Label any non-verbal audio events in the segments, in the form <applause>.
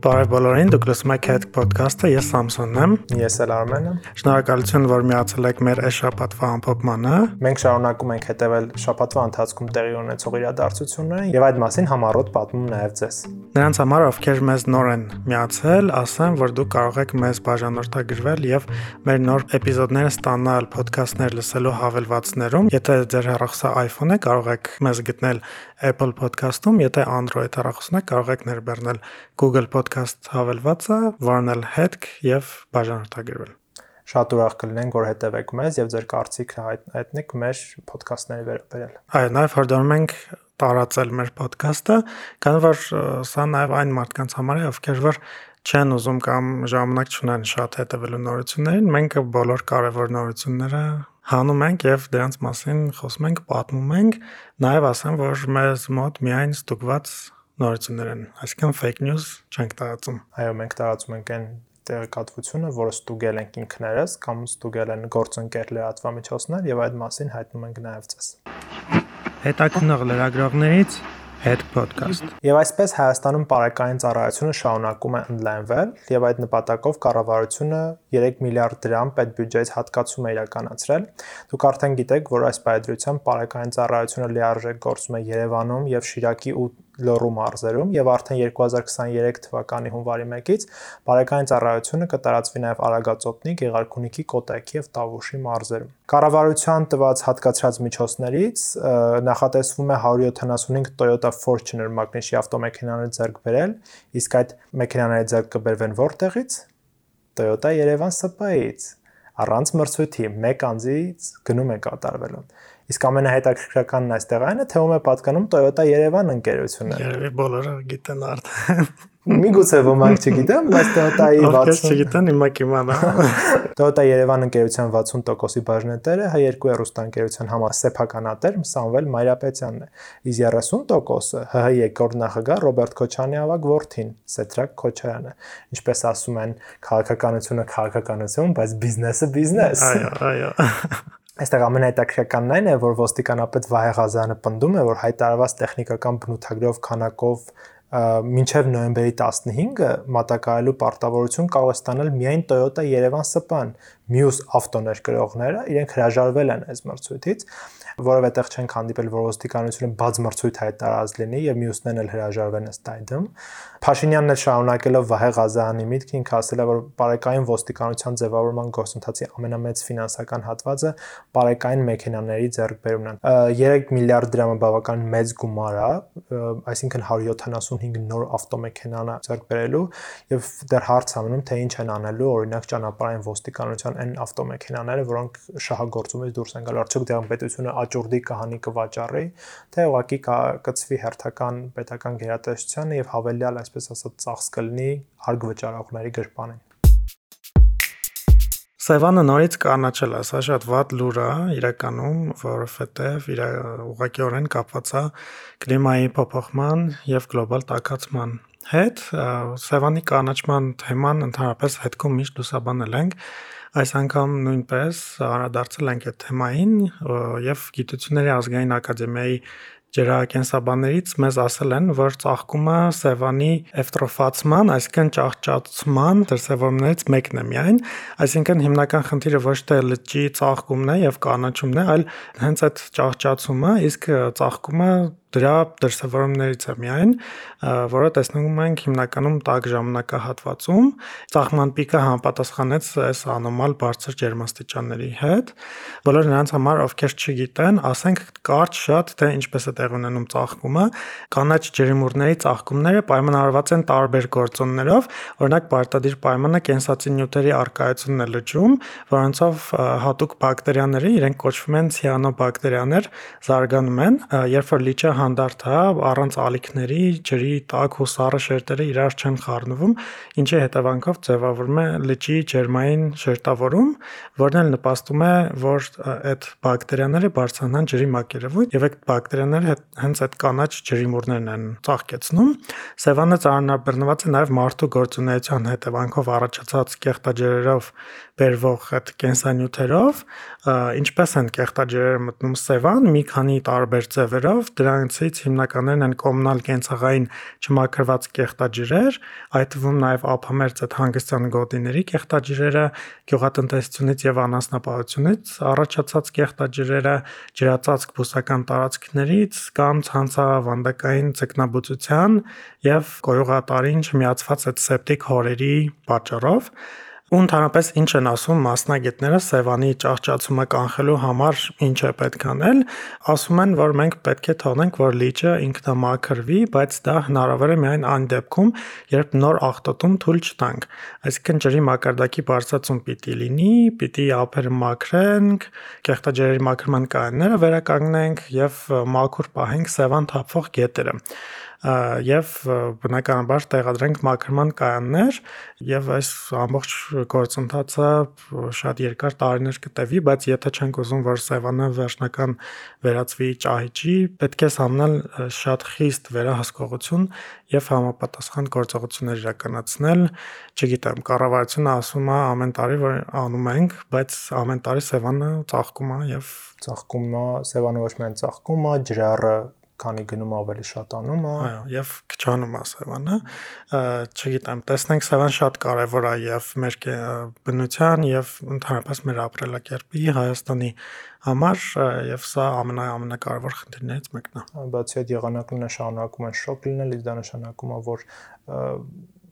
Բարև բոլորին, դուք լսում եք Head Podcast-ը, ես Սամսոնն եմ։ Ես էլ Արմենն եմ։ Շնորհակալություն, որ միացել եք մեր այս շաբաթվա ամփոփմանը։ Մենք շարունակում ենք հետևել շաբաթվա ընթացքում տեղի ունեցող իրադարձություններին եւ այդ մասին համառոտ պատմում նաեւ ձեզ։ Նրանց համար, ովքեր մեզ նոր են միացել, ասեմ, որ դուք կարող եք մեզ բաժանորդագրվել եւ մեր նոր էպիզոդները ստանալ podcast-ներ լսելու հավելվածներում։ Եթե ձեր հեռախոսը iPhone է, կարող եք մեզ գտնել Apple Podcast-ում, եթե Android հեռախոսն է, կարող եք ներբեռնել Google Podcast հավելվածը, վարնել հետք եւ բաժանորդագրվել։ Շատ ուրախ կլինենք, որ հետևեք մեզ եւ ձեր կարծիքը հայտնեք մեր ոդքասթների վերաբերյալ։ Այո, նաեւ հորդորում ենք տարածել մեր ոդքասթը, քանի որ սա նաեւ այն մարդկանց համար է, ովքեր որ չեն ուզում կամ ժամանակ չունեն շատ հետևելու նորություններին, մենք բոլոր կարևոր նորությունները հանում ենք եւ դրանց մասին խոսում ենք, պատմում ենք, նաեւ ասեմ, որ մեզ մոտ միայն ստուգված նորություններ են, այսինքն fake news չենք տարածում։ Այո, մենք տարածում ենք այն տեղեկատվությունը, որը ստուգել ենք ինքներս կամ ստուգել են գործընկեր լրատվամիջոցներ եւ այդ մասին հայտնում ենք նաեւ ցես։ Հետաքնող լրագրողներից Head Podcast։ Եվ այսպես Հայաստանում բարեկային ծառայությունը շարունակում է ընդլայնվել եւ այդ նպատակով կառավարությունը 3 միլիարդ դրամ պետբյուջեից հատկացում է իրականացրել։ Դուք արդեն գիտեք, որ այս պայծրությամբ բարեկային ծառայությունը լիարժեք գործում է Երևանում եւ Շիրակի ու Լոռու մարզերում եւ արդեն 2023 թվականի հունվարի 1-ից բարեկային ծառայությունը կտարածվի նաեւ Արագածոտնի, Գեղարքունիքի, Կոտայքի եւ Տավուշի մարզերում։ Կառավարության տված հատկացրած միջոցներից նախատեսվում է 175 Toyota Fortuner մագնիսի ավտոմեքենաներ ձեռք բերել, իսկ այդ մեքենաները ձեռք կբերվեն որտեղից։ Toyota Երևան ՍՊ-ից առանց մրցույթի 1 անձից գնում է կատարվելու։ Իսկ ամենահետաքրքրականն այստեղ այն է, թե ում է պատկանում Toyota Yerevan ընկերությունը։ Երևի բոլորը գիտեն արդեն։ Միգուցե ոմանք չգիտեմ, բայց Toyota-ի 60 չգիտեն, հիմա կիմանա։ Toyota Yerevan ընկերության 60%-ի բաժնետերը H2 հեռուստաընկերության համասեփականատեր Սամվել Մայրապետյանն է։ Իսկ 30%-ը ՀՀ երկրորդ նախագահ Ռոբերտ Քոչարյանի ավագ որդին Սեթրակ Քոչարյանը։ Ինչպես ասում են, քաղաքականությունը քաղաքականություն, բայց բիզնեսը բիզնես։ Այո, այո։ Այստեղ ամենահետաքրքրականն այն է, որ ոստիկանապետ Վահե Ղազարյանը պնդում է, որ հայտարարված տեխնիկական բնութագրով քանակով մինչև նոյեմբերի 15-ը մատակարարելու պարտավորություն կարող է ստանալ միայն Toyota Yerevan SPA-ն։ Մյուս ավտոներկրողները իրենք հրաժարվել են այս մրցույթից, որովհետև տեղ չեն հանդիպել, որ ոստիկանությունը բաց մրցույթ հայտարարած լինի եւ մյուսներն էլ հրաժարվեն ըստ այդմ։ Փաշինյանն էլ շարունակելով Վահե Ղազարյանի միտքը ինքը ասել է, որ բարեկային ոստիկանության ձևավորման գործընթացի ամենամեծ ֆինանսական հատվածը բարեկային մեքենաների ձեռքբերումն է։ 3 միլիարդ դրամը բավական մեծ գումար է, այսինքն 175 նոր ավտոմեքենա ձեռք բերելու եւ դեռ հարց ամնում թե ինչ են անելու օրինակ ճանապարհային ոստիկանության այն ավտոմեքենաները, որոնք շահագործումից դուրս են գալու։ Արդյոք դեռ պետությունը աճուրդի կհանի կվաճառի, թե ուղղակի կկցվի հերթական պետական գերատեսչությանը եւ հավելյալ այս այսպես ասած ծախս կլինի արգ վճարողների գրպանին։ Սևանը նորից կանաչել է, սա շատ վատ լուր է իրականում, որովհետև իր ուղղակիորեն կապված է կլիմայի փոփոխման եւ գլոբալ տաքացման հետ։ Սևանի կանաչման թեման ընդհանրապես հետքում միշտ լուսաբանել ենք այս անգամ նույնպես անդրադարձել ենք այդ թեմային եւ գիտությունների ազգային ակադեմիայի ջրակենսաբաններից մեզ ասել են, որ ծաղկումը Սևանի էվտրոֆացման, այսինքն ճահճացման դրսևորումներից մեկն է միայն, այսինքն հիմնական խնդիրը ոչ թե լճի ծաղկումն է եւ կանաչումն է, այլ հենց այդ ճահճացումը, իսկ ծաղկումը դրա դրսևորումներից է միայն, որը տեսնում ենք հիմնականում տաք ժամանակահատվածում։ Ծաղկման պիկը համապատասխանեց այս անոմալ բարձր ջերմաստիճանների հետ։ Բոլոր նրանց համար, ովքեր չգիտեն, ասենք կարճ շատ թե ինչպես է տեղ ունենում ծաղկումը, կանաչ ջերմուրների ծաղկումները պայմանավորված են տարբեր գործոններով, օրինակ պարտադիր պայմանը կենսացի նյութերի արկայությունն է լճում, որոնցով հատուկ բակտերիաները, իրենք կոչվում են ցիանոբակտերիաներ, զարգանում են, երբ որ լիճը հանդարտ է, առանց ալիքների, ջրի տաք ու սառը շերտերը իրար չեն խառնվում, ինչի հետևանքով ձևավորվում է լճի ջերմային շերտավորում, որն էլ նպաստում է, որ այդ բակտերիաները բարձրանան ջրի մակերևույթ եւ այդ բակտերիաները հենց այդ կանաչ ջրիմուրներն են ծաղկեցնում։ Սևանը ծառնաբեռնված է նաեւ մարդու գործունեության հետևանքով առաջացած կեղտաջրերով բերվող այդ կենսանյութերով ինչպես են կեղտաջրերը մտնում Սևան մի քանի տարբեր ձևերով դրանցից հիմնականներն են կոմունալ կենցաղային չմաքրված կեղտաջրեր այդ թվում նաև ափամերձ այդ հանգստյան գոտիների կեղտաջրերը գյուղատնտեսությունից եւ անասնապահությունից առաջացած կեղտաջրերը ջրածածկ բուսական տարածքներից կամ ցանցավանդակային ձկնաբուծության եւ կոյուղատարին չմիացված այդ սեպտիկ հորերի պատճառով ու ընդհանրապես ինչ են ասում մասնագետները Սևանի ճահճացումը կանխելու համար ինչ է պետք անել ասում են որ մենք պետք է թողնենք որ լիճը ինքնամաքրվի բայց դա հնարավոր է միայն այն դեպքում երբ նոր աղտոտում թույլ չտանք այսինքն ջրի մակարդակի բարձրացում պիտի լինի պիտի ափերը մաքրենք կեղտաջրերի մաքրման կայանները վերականգնենք եւ մաքուր պահենք Սևան թափվող գետերը եւ բնականաբար տեղադրենք մաքրման կայաններ եւ այս ամբողջ գործընթացը շատ երկար տարիներ կտևի, բայց եթե չենք ուզում, որ Սևանը վերջնական վերածվի ճահիճի, պետք է սամնել շատ խիստ վերահսկողություն եւ համապատասխան գործողություններ իրականացնել։ Չգիտեմ, կառավարությունը ասում է ամեն տարի, որ անում ենք, բայց ամեն տարի Սևանը ծաղկում է եւ ծաղկում է, Սևանը ոչ միայն ծաղկում է, ջրառը քանի գնում ավելի շատանում է։ Այո, եւ քչանում է Սևանը։ Չգիտեմ, տեսնենք Սևան շատ կարեւոր է եւ մեր բնության եւ ընդհանրապես մեր ապրելակերպի Հայաստանի համար եւ սա ամենա ամենակարևոր խնդիրներից մեկն է։ Բացի այդ եղանակները շարունակում են շոկ լինել, իսկ դա նշանակում է, որ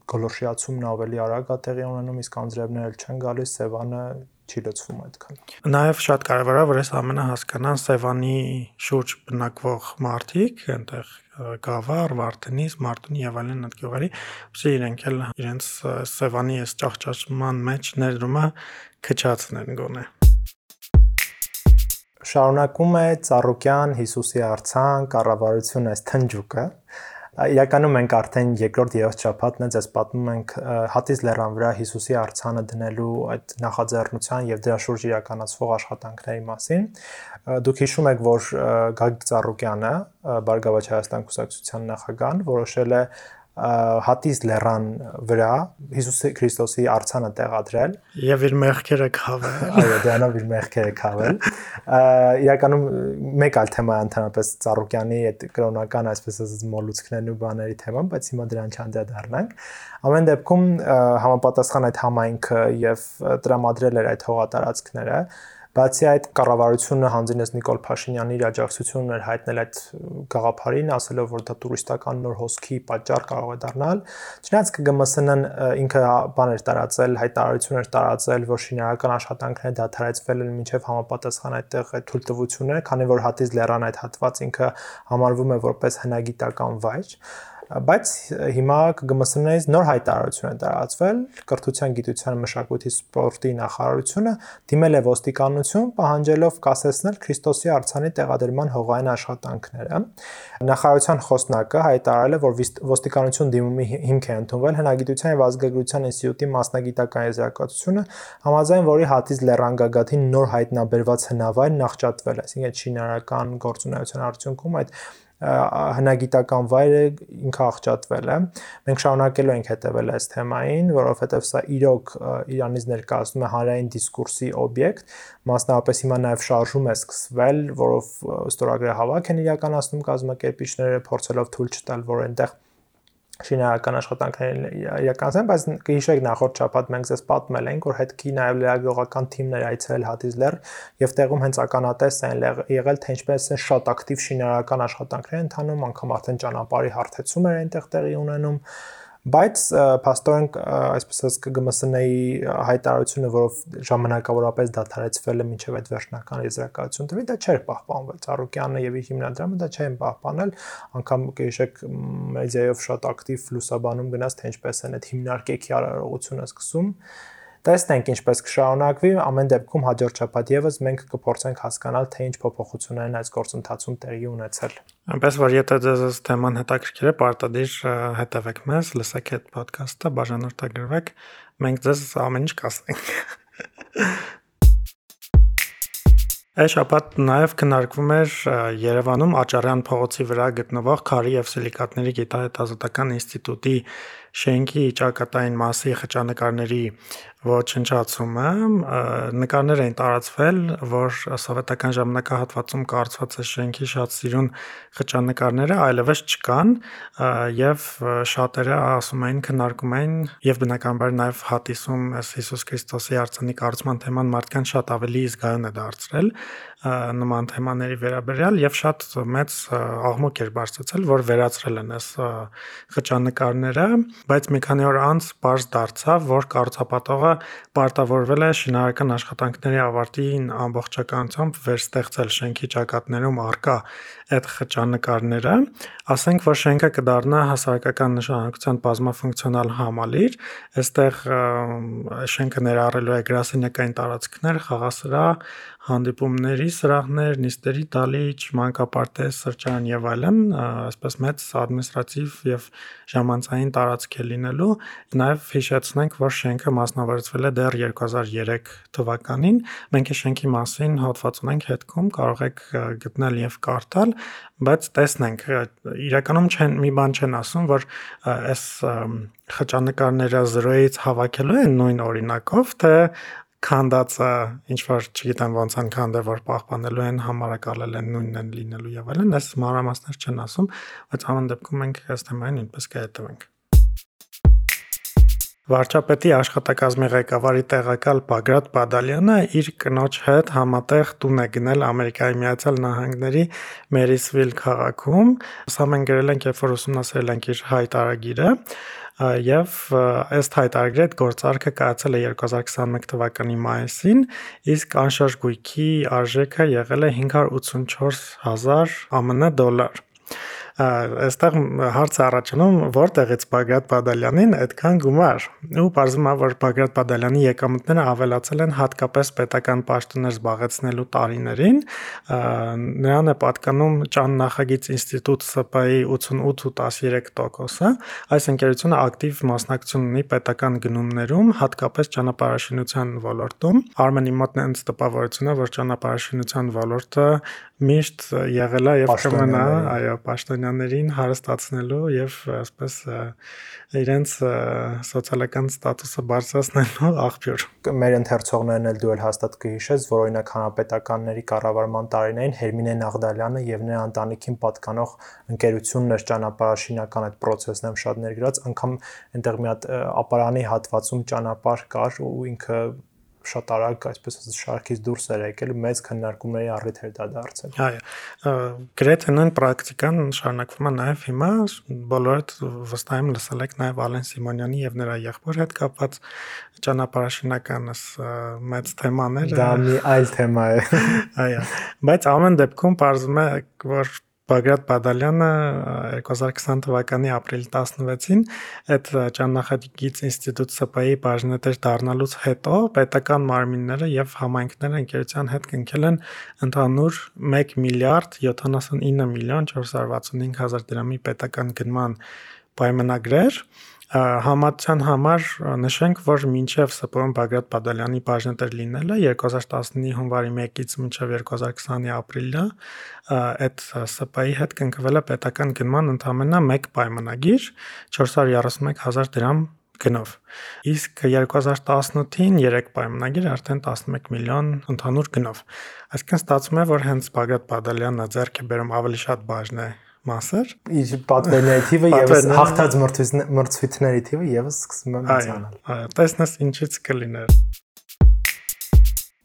գոլորշիացումն ավելի արագ է տեղի ունենում, իսկ անձրևները չեն գալիս, Սևանը չի լցվում այդքան։ Նաև շատ կարևոր է, որ այս ամենը հասկանան Սևանի շուրջ բնակվող մարդիկ, այնտեղ Գավառ, Վարդենիս, Մարտունի եւ այլն այդ գյուղերի, ուսի իրենք էլ իրենց Սևանի այս ճահճացման մեջ ներդրումը քչացնեն գոնե։ Շարունակում է Ծառուկյան Հիսուսի արցան կառավարություն այս թնջուկը Իրականում մենք արդեն երկրորդ երրորդ շաբաթն է ձեզ պատմում ենք Հատիս լեռան վրա Հիսուսի արցանը դնելու այդ նախաձեռնության եւ դրա շուրջ իրականացվող աշխատանքների մասին։ Դուք հիշում եք, որ Գագիկ Ծառուկյանը, Բարգավաճ Հայաստան կուսակցության նախագահան, որոշել է հատիս լեռան վրա Հիսուս Քրիստոսի արցանը տեղադրել եւ իր մեղքերը քավել։ Այո, դրանով իր մեղքերը քավել։ Իրականում մեկ այլ թեմա ընդհանրապես Ծառուկյանի այդ կրոնական, այսպես ասած, մոլուցքներն ու բաների թեման, բայց հիմա դրան չանդրադառնանք։ Ամեն դեպքում համապատասխան այդ համայնքը եւ տրամադրել էր այդ հողատարածքները Բացի այդ կառավարությունը հանձինեց Նիկոլ Փաշինյանի իր աջակցությունն էր հայտնել այդ գաղափարին, ասելով որ դա տուրիստական նոր հոսքի պատճառ կարող է դառնալ։ Չնայած ԿԳՄՍ-ն ինքը բաներ տարածել, հայտարարություններ տարածել, որ շինարարական աշխատանքները դադարեցվել են մինչև համապատասխան այդտեղ այդ թույլտվությունները, քանի որ Հատիզ լեռան այդ հատված ինքը համարվում է որպես հնագիտական վայր բայց հիմա ԿԳՄՍ-ներից նոր հայտարարություն է տարածվել կրթության, գիտության, մշակույթի, սպորտի նախարարությունը դիմել է ոստիկանություն պահանջելով կասեցնել Քրիստոսի արցանի տեղադրման հողային աշխատանքները։ Նախարարության խոսնակը հայտարարել է, որ ոստիկանություն դիմումի հիմք է ընդունվել հնագիտության եւ ազգագրության ինստիտուտի մասնագիտական եզրակացությունը, համաձայն որի հատից լեռանգագաթին նոր հայտնաբերված հնավայր նախճատվել է, այսինքն շինարարական գործունեության արդյունքում այդ հնագիտական վայրը ինքը աղճատվել է։ Մենք շարունակելու ենք հետևել այս թեմային, որովհետև սա իրոք Իրանից ներկայացնում է հանրային դիսկուրսի օբյեկտ, մասնավորապես հիմա նաև շարժում է սկսվել, որով ստորագրահավաք են իրականացնում կազմակերպիչները, փորձելով թույլ չտալ, որ այնտեղ շինարարական աշխատանքներ իրականացան, բայց կհիշեք նախորդ շաբաթ մենք ձեզ պատմել ենք, որ հետքի նաև լրագրողական թիմներ այցելել Հատիզլեր եւ տեղում հենց ականատես են եղել, թե ինչպես է շատ ակտիվ շինարարական աշխատանքներ ընթանում, անգամ արդեն ճանապարհի հարթեցում էր այնտեղ տեղի ունենում բայց փաստորեն այսպես ասած ԿԳՄՍՆ-ի հայտարարությունը, որով ժամանակավորապես դադարեցվել է մինչև այդ վերջնական եզրակացություն տվի, դա չէր պահպանվել։ Ծառուկյանը եւ իր հիմնադրամը դա չեն պահպանել, անգամ կհիշեք մեդիայով շատ ակտիվ լուսաբանում գնաց, թե ինչպես են այդ հիմնարկեքի արարողությունը սկսում Տեսնենք ինչպես կշարունակվի, ամեն դեպքում հաջորդ շաբաթ եւս մենք կփորձենք հասկանալ, թե ինչ փոփոխություններ են այս գործընթացում տեղի ունեցել։ Այնպես որ եթե ձեզ այս թեման հետաքրքիր է, պարտադիր հետևեք մեզ, լսեք այդ ոդքասթը, բաժանորդագրվեք, մենք ձեզ ամեն ինչ կասենք։ <laughs> Այս շաբաթ նաև քննարկվում էր Երևանում Աճարյան փողոցի վրա գտնվող Քարի եւ Սիլիկատների գիտահետազոտական ինստիտուտի շենքի ճակատային մասի խճանկարների ոչնչացումը նկարներ էին տարածվել, որ սովետական ժամանակահատվածում կառուցված է շենքի շատ սիրուն խճանկարները այլևս չկան եւ շատերը ասում էին քննարկում էին եւ բնականաբար նաեւ հատիսում Հիսուս Քրիստոսի արցանի կառուցման թեման մարդկան շատ ավելի զգայուն է դարձրել նման թեմաների վերաբերյալ եւ շատ մեծ աղմուկ էր բարձրացել, որ վերացրել են այս խճանկարները, բայց մի քանի օր անց բարձ դարձավ, որ կառուցապատողը պարտավորվել է շինարարական աշխատանքների ավարտին ամբողջականությամբ վերստեղծել շենքի ճակատներում արկա այդ խճանկարները, ասենք որ շենքը կդառնա հասարակական նշանակության բազմաֆունկցիոնալ համալիր, այստեղ շենքը ներառելու է գրասենյակային տարածքներ, խաղասրահ, հանդիպումների սրահներ, նիստերի դալիճ, մանկապարտեզ, սրճարան եւ այլն, այսպես մեծ ադմինիստրատիվ եւ ժամանցային տարածք է լինելու։ Նաեւ հիշեցնենք, որ շենքը մասնավորեցվել է դեռ 2003 թվականին։ Մենք է շենքի մասին հոդված ունենք հետքում, կարող եք գտնել եւ կարդալ, բայց տեսնենք, իրականում չեն մի բան չեն ասում, որ այս խճանկարները 0-ից հավաքելու են նույն օրինակով, թե քանդածը ինչ որ չգիտեմ ոնց են քանդել որ պահպանելու են համարակալել են նույնն են լինելու եւ այլն այս մանրամասներ չեն ասում բայց ամեն դեպքում մենք այս թեմային նույնպես կհետևենք Վարչապետի աշխատակազմի ղեկավարի տեղակալ Բագրատ Բադալյանը իր կնոջ հետ համատեղ տուն է գնել Ամերիկայի Միացյալ Նահանգների Մերիսվիլ քաղաքում։ Սա մենք գրել ենք, երբ որ ուսումնասիրել ենք իր հայտարարագիրը եւ ըստ հայտարարի այդ գործարքը կայացել է 2021 թվականի մայիսին, իսկ անշարժ գույքի արժեքը եղել է 584000 ԱՄՆ դոլար այստեղ հարցը առաջանում որտեղից Բագրատ Բադալյանին այդքան գումար ու բարձում է որ Բագրատ Բադալյանի եկամուտները ավելացել են հատկապես պետական պաշտոններ զբաղեցնելու տարիներին նրան է պատկանում Ճան նախագիծ ինստիտուտ ՍՊ-ի 88.13%-ը այս ընկերությունը ակտիվ մասնակցություն ունի պետական գնումներում հատկապես ճանապարհաշինության ոլորտում Արմենի մոտ նենց տպավորությունը որ ճանապարհաշինության ոլորտը միշտ եղել է եւ կմնա այո պաշտոնյա պաշտոնյաներին հարստացնելու եւ այսպես իրենց սոցիալական ստատուսը բարձրացնելու աղբյուր։ Մեր ընթերցողներն էլ դու էլ հաստատ կհիշես, որ օրինակ հանրապետականների կառավարման տարիներին Հերմինե Նաղդալյանը եւ նրա ընտանիքին պատկանող ընկերությունն էր ճանապարհաշինական այդ process-ն եմ շատ ներգրաված, անգամ այնտեղ մի հատ ապարանի հատվածում ճանապարհ կար ու ինքը շատ արագ, այսպես ասած, շարքից դուրս էր եկել, մեծ քննարկումների առիթ էր դա դարձել։ Այո։ Գրեթե նույն պրակտիկան շարունակվում է նաև հիմա, բոլորդ վստահ եմ լսել եք նաև Ալեն Սիմոնյանի եւ նրա եղբոր հետ կապված ճանապարհաշինականս մեծ թեմաներ։ Դա մի այլ թեմա է։ Այո։ Բայց ամեն դեպքում բարձում է, որ Բագրատ Բադալյանը 2020 թվականի ապրիլի 16-ին այդ ճանաչագից ինստիտուտ ՍՊ-ի բաժնետեր դառնալուց հետո պետական մարմինները եւ համայնքները ընկերության հետ կնքել են ընդհանուր 1 միլիարդ 79 միլիոն 465 հազար դրամի պետական գնման պայմանագրեր համացան համար նշենք, որ մինչև ՍՊԸ-ն Բագրատ Բադալյանի բաժնետեր լինելը 2019-ի հունվարի 1-ից մինչև 2020-ի ապրիլը այդ ՍՊ-ի հետ կնքվել է պետական գնման ընդամենը 1 պայմանագիր 431000 դրամ գնով։ Իսկ 2018-ին 3 պայմանագիր արդեն 11 միլիոն ընդհանուր գնով։ Այսինքն ստացվում է, որ հենց Բագրատ Բադալյանը ձեռք է բերում ավելի շատ բաժն է մասեր։ Իր պատվերների թիվը եւս հաղթած մրցույթների թիվը եւս սկսում է մեծանալ։ Այո, տեսնես ինչից կլիներ։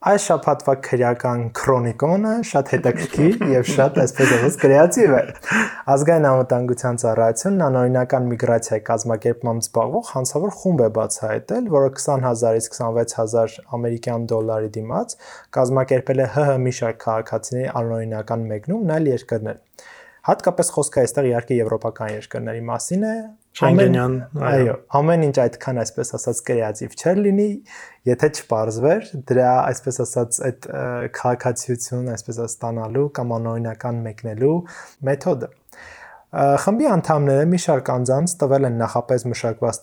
Այս շաբաթվա քրեական քրոնիկոնը շատ հետաքրքիր եւ շատ այսպես ասած կրեատիվ է։ Ազգային անվտանգության ծառայությունն անօրինական միգրացիայի կազմակերպմամբ զբաղվող հանցավոր խումբ է բացահայտել, որը 20000-ից 26000 ամերիկյան դոլարի դիմաց կազմակերպել է ՀՀ մի շարք քաղաքացիների անօրինական մեկնում նայել երկրներ։ Հատկապես խոսքը այստեղ իհարկե եվրոպական երկրների մասին է։ Շենգենյան, այո, ամեն ինչ այդքան այսպես ասած կրեատիվ չէր լինի, եթե չպարզվեր դրա այսպես ասած այդ քաղաքացիություն այսպես ասած ստանալու կամ անօրինական մեկնելու մեթոդը։ Խմբի անդամները մի շարք անձանց տվել են նախապես մշակված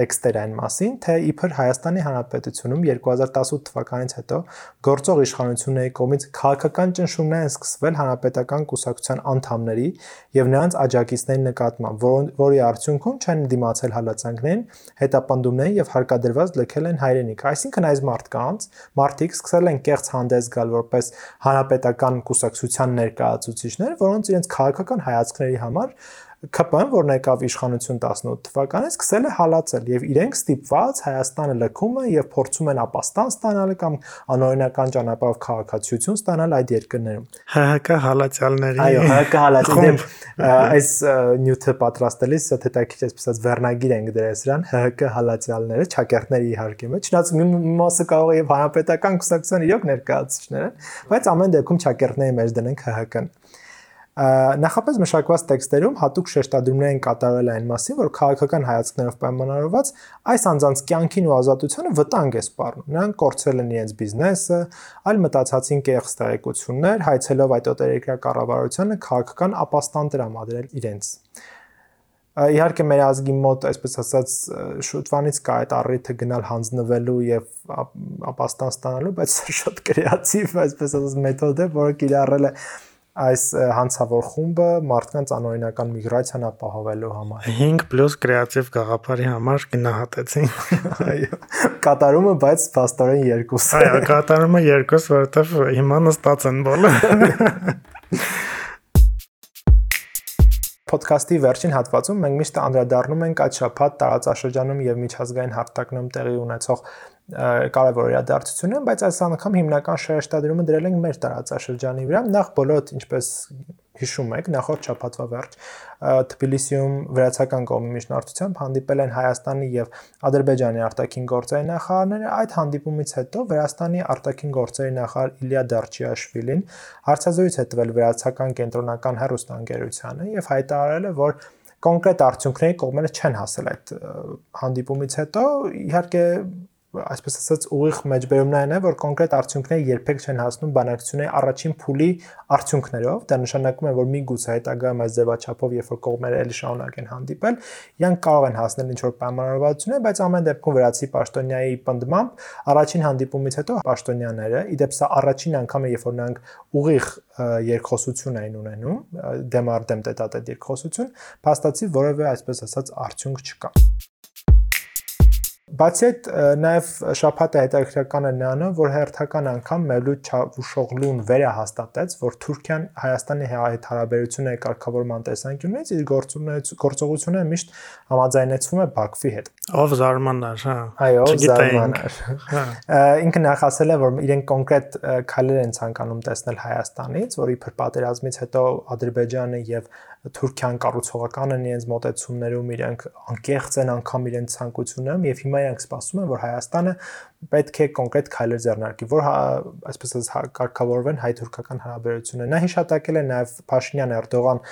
տեքստեր այն մասին, թե իբր Հայաստանի Հանրապետությունում 2018 թվականից հետո գործող իշխանությունների կողմից քաղաքական ճնշումներ են սկսվել հանրապետական կուսակցության անդամների եւ նրանց աջակիցների նկատմամբ, որի արդյունքում չեն դիմացել հալածանքներին, հետապնդումներին եւ հարկադրված լքել են հայրենիք։ Այսինքն այս մարդկանց մարդիկ սկսել են կեղծ հանդես գալ որպես հանրապետական կուսակցության ներկայացուցիչներ, որոնց իրենց քաղաքական հայացքների համար ԿՊ-ն, որ եկավ իշխանություն 18 թվականին, սկսել է հալածել եւ իրենք ստիպված Հայաստանը լքում են եւ փորձում են ապաստան ստանալ կամ անօրինական ճանապարհով քաղաքացիություն ստանալ այդ երկրներում։ ՀՀԿ հալածյալների Այո, ՀՀԿ հալածյալների այս նյութը պատրաստելիս հետաքրքիր այսպես ասած վերնագիր ենք դրել սրան ՀՀԿ հալածյալները, ճակերտների իհարկե մեջ, չնայած մի մասը կարող է եւ հանրապետական կուսակցության իրոք ներկայացուցիչներ են, բայց ամեն դեպքում ճակերտների մեջ դնենք ՀՀԿ-ն նախապես մշակված տեքստերում հատուկ շեշտադրումներ են կատարվել այն մասին, որ քաղաքական հայացքներով պայմանավորված այս անձանց կյանքին ու ազատությանը վտանգ է սպառնում։ Նրանք կորցրել են իրենց բիզնեսը, այլ մտածածին կեղծ տեղեկություններ, հայցելով այդ օտերեկրյա կառավարությանը քաղաքական ապաստան տրամադրել իրենց։ Իհարկե մեր ազգի մոտ, այսպես ասած, շուտվանից կա այդ առիթը գնալ հանձնվելու եւ ապաստան ստանալու, բայց <laughs> շատ կրեատիվ, այսպես ասած, մեթոդ է, որը կիրառել է այս հանցավոր խումբը մարդկանց անօրինական միգրացիան ապահովելու համար 5+ կրեատիվ գաղափարի համար գնահատեցին այո կատարումը բայց փաստորեն 2 այո կատարումը 2 որովհետև հիմա նստած են բոլորը Պոդքասթի վերջին հատվածում մենք միշտ անդրադառնում ենք այդ շփաթ տարածաշրջանում եւ միջազգային հարթակներում տեղի ունեցող կարևոր իրադարձություն, բայց այս անգամ հիմնական շեշտադրումը դրել ենք մեր տարածաշրջանի վրա։ Նախ բոլորդ ինչպես հիշում եք, նախորդ շաբաթվա վերջ Թբիլիսիում վրացական կողմի միջնորդությամբ հանդիպել են Հայաստանի եւ Ադրբեջանի արտաքին գործերի նախարարները։ Այդ հանդիպումից հետո Վրաստանի արտաքին գործերի նախարար Իլիա Դարչիաշվիլին հարցազրույց է տվել վրացական կենտրոնական հերոստանգերությանը եւ հայտարարել է, որ կոնկրետ արդյունքների կողմերը չեն հասել այդ հանդիպումից հետո իհարկե այսպես ասած ուղիղ մեջբերումն այն է, որ կոնկրետ արդյունքները երբեք չեն հասնում բանակցությունների առաջին փուլի արդյունքներով, դա նշանակում է, որ միգուցե հետագայում այս ձևաչափով, երբ որ կողմերը ելի շարունակեն հանդիպել, իրանք կարող են հասնել ինչ-որ պայմանավորվածություններ, բայց ամեն դեպքում վրացի պաշտոնյայի պնդմամբ առաջին հանդիպումից հետո պաշտոնյաները, իդեպ սա առաջին անգամ է, երբ որ նրանք ուղիղ երկխոսություն էին ունենում, դեմարդեմ տետատետ երկխոսություն, փաստացի որևէ այսպես ասած արդյունք չկա։ Բացի այդ նաև շփաթը հետաքրքրական է նրանով, որ հերթական անգամ Մևլութ Չավուշօղլուն վերահաստատեց, որ Թուրքիան Հայաստանի հետ հարաբերությունների կարգավորման տեսանկյունից իր գործողությունը միշտ համաձայնեցվում է Բաքվի հետ։ Ով զարմանար, հա։ Այո, զարմանար։ հա։ Ինքը նախ ասել է, որ իրենք կոնկրետ քայլեր են ցանկանում տեսնել Հայաստանից, որ իբր պատերազմից հետո Ադրբեջանը եւ Թուրքիան կառուցողական են իրենց մոտեցումներում, իրենք անկեղծ են անգամ իրենց ցանկություններում եւ հիմա իրենք սպասում են, որ Հայաստանը պետք է կոնկրետ քայլեր ձեռնարկի, որ հա, այսպես ասած կարգավորվեն հայ-թուրքական հարաբերությունները։ Նա հիշատակել է նաեւ Փաշինյան-Էրդողան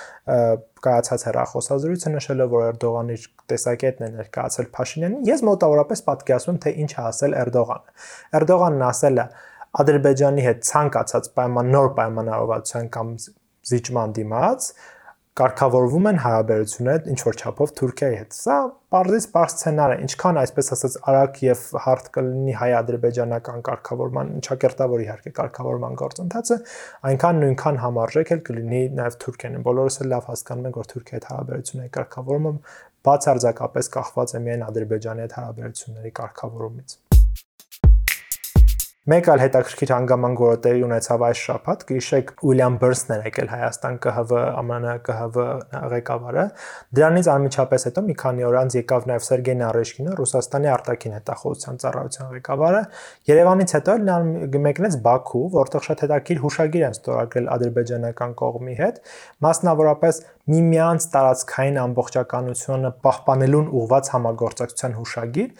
կայացած հեռախոսազրույցը նշելով, որ Էրդողանը իր տեսակետն է ներկայացել Փաշինյանին։ Ես մոտավորապես պատկերացնում եմ, թե ինչ է ասել Էրդողանը։ Էրդողանն ասել է. Ադրբեջանի հետ ցանկացած պայման նոր պայմանավորվածության կամ զիջման դիմաց կարգավորվում են հարաբերությունները ինչ որ չափով Թուրքիայի հետ։ Սա բարձից բարձ սցենար է, ինչքան այսպես ասած արագ եւ հարթ կլինի հայ-ադրբեջանական կարգավորման, ճակերտավոր իհարկե կարգավորման գործընթացը, այնքան նույնքան համարժեք էլ կլինի նաեւ Թուրքիան։ Բոլորս էլ լավ հասկանում ենք, որ Թուրքիայի հետ հարաբերությունների կարգավորումը բացարձակապես կախված է միայն Ադրբեջանի հետ հարաբերությունների կարգավորումից։ Մեկ այլ հետաքրքիր հանգամանք, որը տեղի ունեցավ այս շաբաթ, գիշեք Ուիլյամ Բերսն էր եկել Հայաստան ԿՀՎ ԱՄՆ ԿՀՎ ղեկավարը։ Դրանից անմիջապես հետո մի քանի օր անց եկավ նաև Սերգեյ Նարեշկինը, Ռուսաստանի արտաքին հետախուզության ծառայության ղեկավարը։ Երևանից հետո նա մեկնեց Բաքու, որտեղ շատ հետաքրքիր հուշագիր են ստորագրել ադրբեջանական կողմի հետ, մասնավորապես միմյանց տարածքային ամբողջականությունը պահպանելուն ուղված համագործակցության հուշագիր,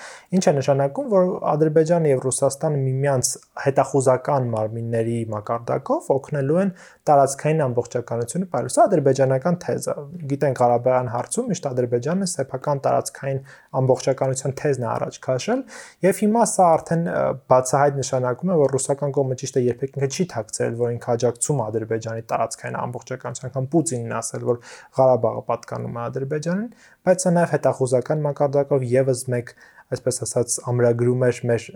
ինչը նշանակում, որ Ադրբեջանը եւ Ռուսաստանը միմյանց հետախուզական մարմինների մակարդակով օգնելու են տարածքային ամբողջականությունը պայելու։ Սա ադրբեջանական թեզ է։ Գիտենք Ղարաբաղյան հարցում միշտ Ադրբեջանը սեփական տարածքային ամբողջականության թեզն է առաջ քաշել, եւ հիմա սա արդեն բացահայտ նշանակում է, որ ռուսական կողմը ճիշտ է երբեք ինքը չի ཐակցել, որ ինքը աջակցում Ադրբեջանի տարածքային ամբողջականության, կամ Պուտինն ասել, որ Ղարաբաղը պատկանում է Ադրբեջանին, բայց սա նաեւ հետախուզական մակարդակով եւս մեկ այսպես ասած ամրագրում էր մեր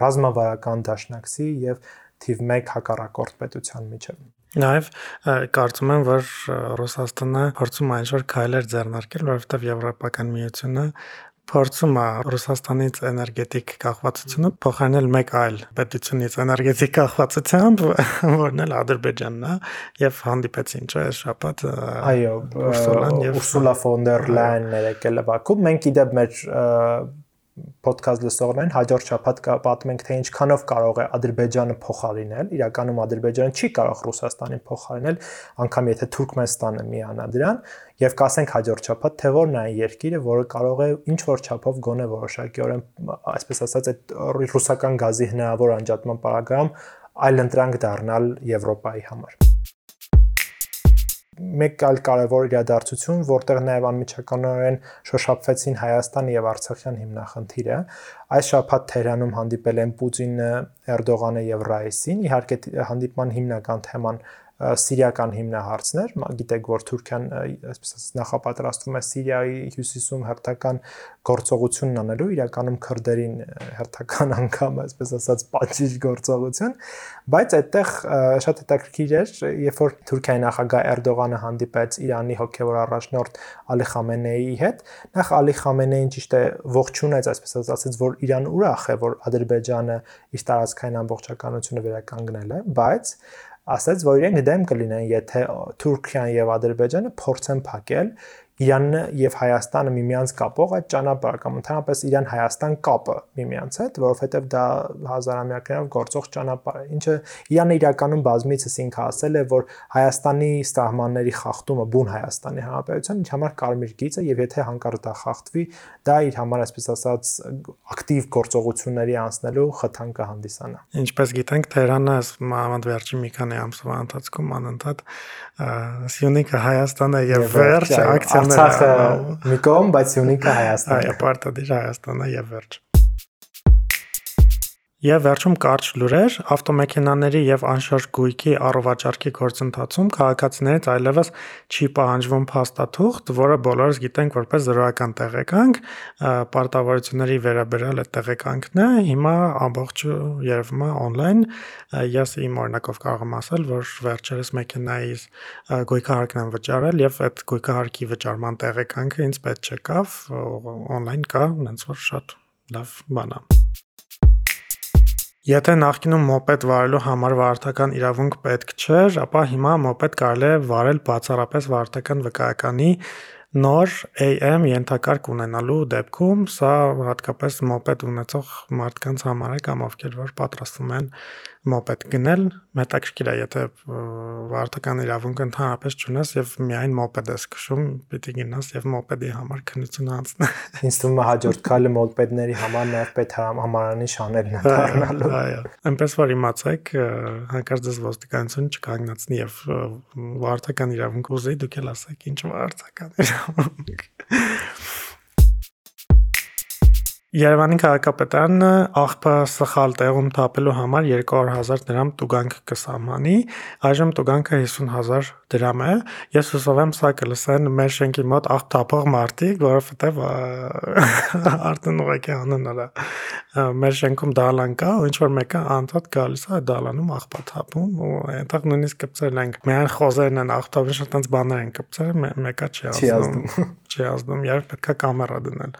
ռազմավարական դաշնակցի եւ թիվ 1 հակառակորդ պետության միջև։ Նաև կարծում եմ, որ Ռուսաստանը փորձում է ինչ-որ քայլեր ձեռնարկել, որովհետև Եվրոպական միությունը փորձում է Ռուսաստանից էներգետիկ կախվածությունը փոխարինել մեկ այլ պետությունից էներգետիկ կախվածությամբ, <laughs> որն էլ Ադրբեջանն է, եւ հանդիպեցին չէ շաբաթ այո Ուրսուլա ֆոն դեր Լայնն եկել է Բաքու։ Մենք իդեպ մեր ոդքասթ լսողներին հաջորդ շաբաթ պատմենք թե ինչքանով կարող է Ադրբեջանը փոխարինել, իրականում Ադրբեջանը չի կարող Ռուսաստանին փոխարինել, անկամ եթե Թուրքմենստանը միանա դրան, եւ կասենք հաջորդ շաբաթ թե որն է երկիրը, որը կարող է ինչ որ չափով գոնե որոշակիորեն, այսպես ասած, այդ ռուսական գազի հնարավոր անջատման պարագայում այլ ընտրանք դառնալ Եվրոպայի համար մեկ այլ կարևոր իրադարձություն, որտեղ նաև անմիջականորեն շոշափվեցին Հայաստան եւ Արցախյան հիմնախնդիրը, այս շաբաթ Թեհրանում հանդիպել են Պուտինը, Էրդողանը եւ Ռայիսին։ Իհարկե հանդիպման հիմնական թեման սիրիական հիմնահարցներ, գիտեք, որ Թուրքիան այսպես ասած նախապատրաստվում է Սիրիայի հյուսիսում հերթական գործողությունն անելու, իրականում քրդերին հերթական անգամ, այսպես ասած, պատժիչ գործողություն, բայց այդտեղ շատ հետաքրքիր էր, երբ որ Թուրքիայի նախագահ Էրդողանը հանդիպեց Իրանի հոգևոր առաջնորդ Ալի Խամենեիի հետ, նախ Ալի Խամենեին ճիշտ է ողջունեց, այսպես ասած, որ Իրան ուրախ է, որ Ադրբեջանը իր տարածքային ամբողջականությունը վերականգնել է, բայց ասաց, որ իրենք դեմ կլինեն, եթե Թուրքիան եւ Ադրբեջանը փորձեն փակել Իրանն եւ Հայաստանը միմյանց կապող այդ ճանապարհը կամ ընդհանրապես Իրան-Հայաստան կապը միմյանց հետ, որովհետեւ դա հազարամյակներով գործող ճանապարհ է։ Ինչը Իրանը իրականում բազմիցս ինքը ասել է, որ Հայաստանի սահմանների խախտումը բուն Հայաստանի Հանրապետության ինչ համար կարմիր գիծ է եւ եթե հանկարծ դա խախտվի, դա իր համար այսպես ասած ակտիվ գործողությունների անցնելու խթան կհանդիսանա։ Ինչպես գիտենք, Թեհրանը մանավանդ վերջին մի քանի ամսվա ընթացքում անընդհատ Սյունիքը Հայաստանը եւ վերջ ակցիաներ Արցախը մի կողմ, բայց Սյունիքը Հայաստանը։ Այո, պարտադիր Հայաստանը եւ վերջ։ Եվ վերջում կարճ լուրեր, ավտոմեքենաների եւ անշարժ գույքի առողջարքի գործընթացում քաղաքացիներից այլևս չի պահանջվում փաստաթուղթ, որը բոլորս գիտենք որպես զրոական տեղեկանք, պարտավորությունների վերաբերյալ այդ տեղեկանքն է, հիմա ամբողջ երևում է on-line։ Ես իմ օրինակով կարող եմ ասել, որ վերջերս մեքենայից գույքահարկն եմ վճարել եւ այդ գույքահարկի վճարման տեղեկանքը ինձ պետք չեկավ, on-line կա, ոնց որ շատ լավ բան է։ Եթե նախկինում մոպեդ վարելու համար վարորդական իրավունք պետք չէր, ապա հիմա մոպեդ կարելի է վարել բացառապես վարորդական վկայականի նոր AM ենթակարգ ունենալու դեպքում, սա հատկապես մոպեդ ունեցող մարդկանց համար է կամ ովքեր որ պատրաստվում են մոպեդ գնել, հետաքրքիր է, եթե վարորդական իրավունք ընդհանրապես չունես եւ միայն մոպեդ ես քշում, պիտի գնաս եւ մոպեդի համար քննություն անցնես։ <laughs> Ինձ թվում է հաջորդ քայլը մոպեդների համար նաեւ պետք է համարանի շանելն է դառնալու։ Այո։ Այնպես որ իմացեք, հանկարծ դες ոստիկանություն չկանգնացնի եւ վարորդական իրավունք ուզի, դուք էլ ասեք ինչ վարորդական իրավունք։ Երևանի քաղաքապետարանը աղբը սխալ տեղում թափելու համար 200.000 դրամ տուգանք կսահմանի։ Այժմ տուգանքը 50.000 դրամ է։ Ես հուսով եմ սա կլսեն մեր շենքի մոտ աղբ թափող մարդիկ, որովհետև <laughs> արդեն ուղղակի անհնար է։ Մեր շենքում դալան կա, ու ինչ որ մեկը անդադ գալիս է դալանում աղբա թափում, ու այնտեղ նույնիսկ կպցրել ենք։ Միայն խոզերն են աղբտավի շատ այնց բաներ են կպցրել, մեկը չի ազդում։ Չի ազդում, երբ պետքա կամերա դնել։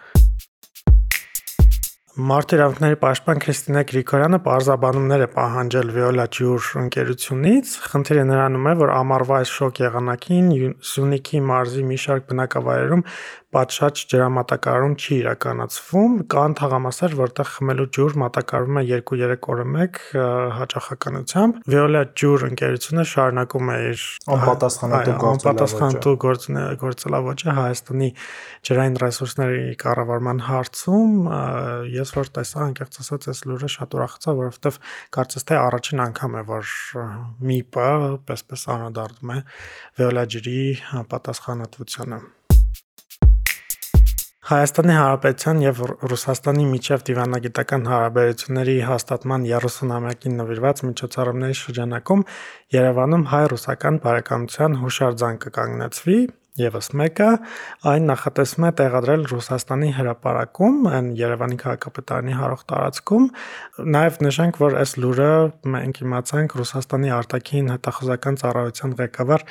Մարդու իրավունքների պաշտպան Քրիստինա Գրիգորյանը պարզաբանումներ է պահանջել Վիոլա Ջյուր ընկերությունից։ Խնդիրը նրանում է, որ ամառվա այս շոկ եղանակին Սյունիքի մարզի մի շարք բնակավայրերում պատշաճ ջրամատակարարում չի իրականացվում, կան թաղամասեր, որտեղ խմելու ջուր մատակարարվում է 2-3 օրը մեկ հաճախականությամբ։ Veolia ջուր ընկերությունը շարունակում է իր անպատասխանատու անպատասխանատու գործելավոճը Հայաստանի ջրային ռեսուրսների կառավարման հարցում ես որ տեսա անկեղծ ասած այս լուրը շատ ուրախացա որովհետև կարծես թե առաջին անգամ է որ ՄԻՊ-ը պես-պես անդրադառնում է Veolia ջրի պատասխանատվությանը Հայաստանի Հանրապետության եւ Ռուսաստանի միջև դիվանագիտական հարաբերությունների հաստատման 30-ամյակին նվիրված միջոցառումների շրջանակում Երևանում հայ-ռուսական բարեկամության հուշարձան կկանգնեցվի Եվս մեկը այն նախատեսվում է տեղադրել Ռուսաստանի հրապարակում, այն Երևանի քաղաքապետարանի հարող տարածքում։ Նաև նշենք, որ այս լուրը մենք իմացանք Ռուսաստանի արտաքին հետախուզական ծառայության ղեկավար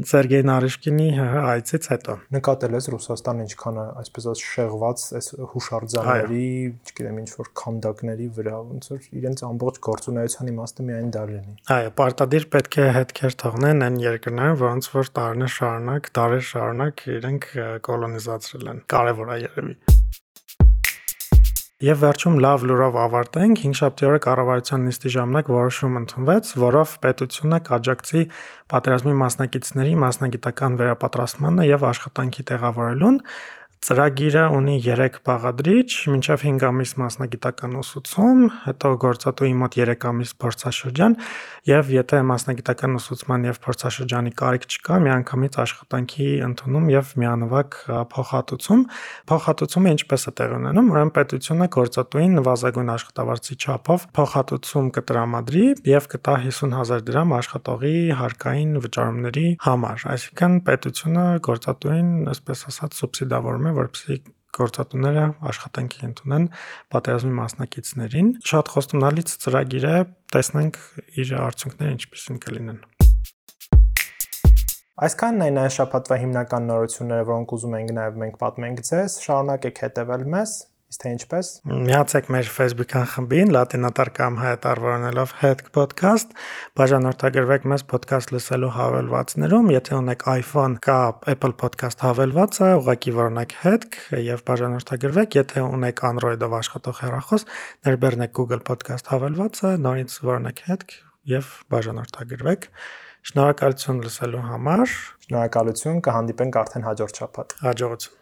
Սերգեյ Նարիշկինի այցից հետո։ Նկատել ես Ռուսաստանը ինչքան այսպես ասած շեղված այս հուշարձանների, չգիտեմ, ինչ որ քանդակների վրա, ոնց որ իրենց ամբողջ գործունեության իմաստը միայն դա լինի։ Այո, պարտադիր պետք է հետքեր թողնեն այն երկրները, որոնց որ տարիներ շարունակ, դարեր շարունակ իրենք կոլոնիզացրել են։ Կարևոր է երևի։ Եվ վերջում լավ լուրով ավարտենք 5-7 օրը կառավարության նիստի ժամանակ որոշում ընդունվեց, որով պետությունը կաջակցի պատերազմի մասնակիցների մասնագիտական վերապատրաստմանը եւ աշխատանքի տեղավորելուն Ծրագիրը ունի 3 բաղադրիչ, մինչև 5 ամիս մասնագիտական ուսուցում, հետո գործատուի մոտ 3 ամիս փորձաշրջան եւ եթե մասնագիտական ուսուցման եւ փորձաշրջանի կարիք չկա, միանգամից աշխատանքի ընդունում եւ միանվագ փոխհատուցում։ Փոխհատուցումը ինչպես է տեղ ունենում, ուրեմն պետությունը գործատուին նվազագույն աշխատավարձի չափով փոխհատուցում կտրամադրի եւ կտա 50000 դրամ աշխատողի հարկային վճարումների համար։ Այսինքն պետությունը գործատուին, այսպես ասած, սուբսիդավորում է, որպեսզի գործատուները աշխատանքի ընդունեն պատերազմի մասնակիցներին։ Շատ խոստումնալից ծրագիր է, տեսնենք իր արդյունքները ինչպեսին կլինեն։ Այսքանն այն այս շաբաթվա հիմնական նորությունները, որոնք ուզում ենք նաև մենք պատմենք ձեզ, շարունակեք հետևել մեզ, իսկ թե ինչպես։ Միացեք մեր Facebook-ան խմբին լատինատար կամ հայտարարելով Head Podcast, բաժանորդագրվեք մեզ podcast լսելու հավելվածներում, եթե ունեք iPhone կա Apple Podcast հավելվածը, ուղղակի որոնեք Head եւ բաժանորդագրվեք, եթե ունեք Android-ով աշխատող հեռախոս, ներբեռնեք Google Podcast հավելվածը, նորից որոնեք Head եւ բաժանորդագրվեք։ Շնորհակալություն լսելու համար։ Շնորհակալություն, կհանդիպենք արդեն հաջորդ շաբաթ։ Հաջողություն։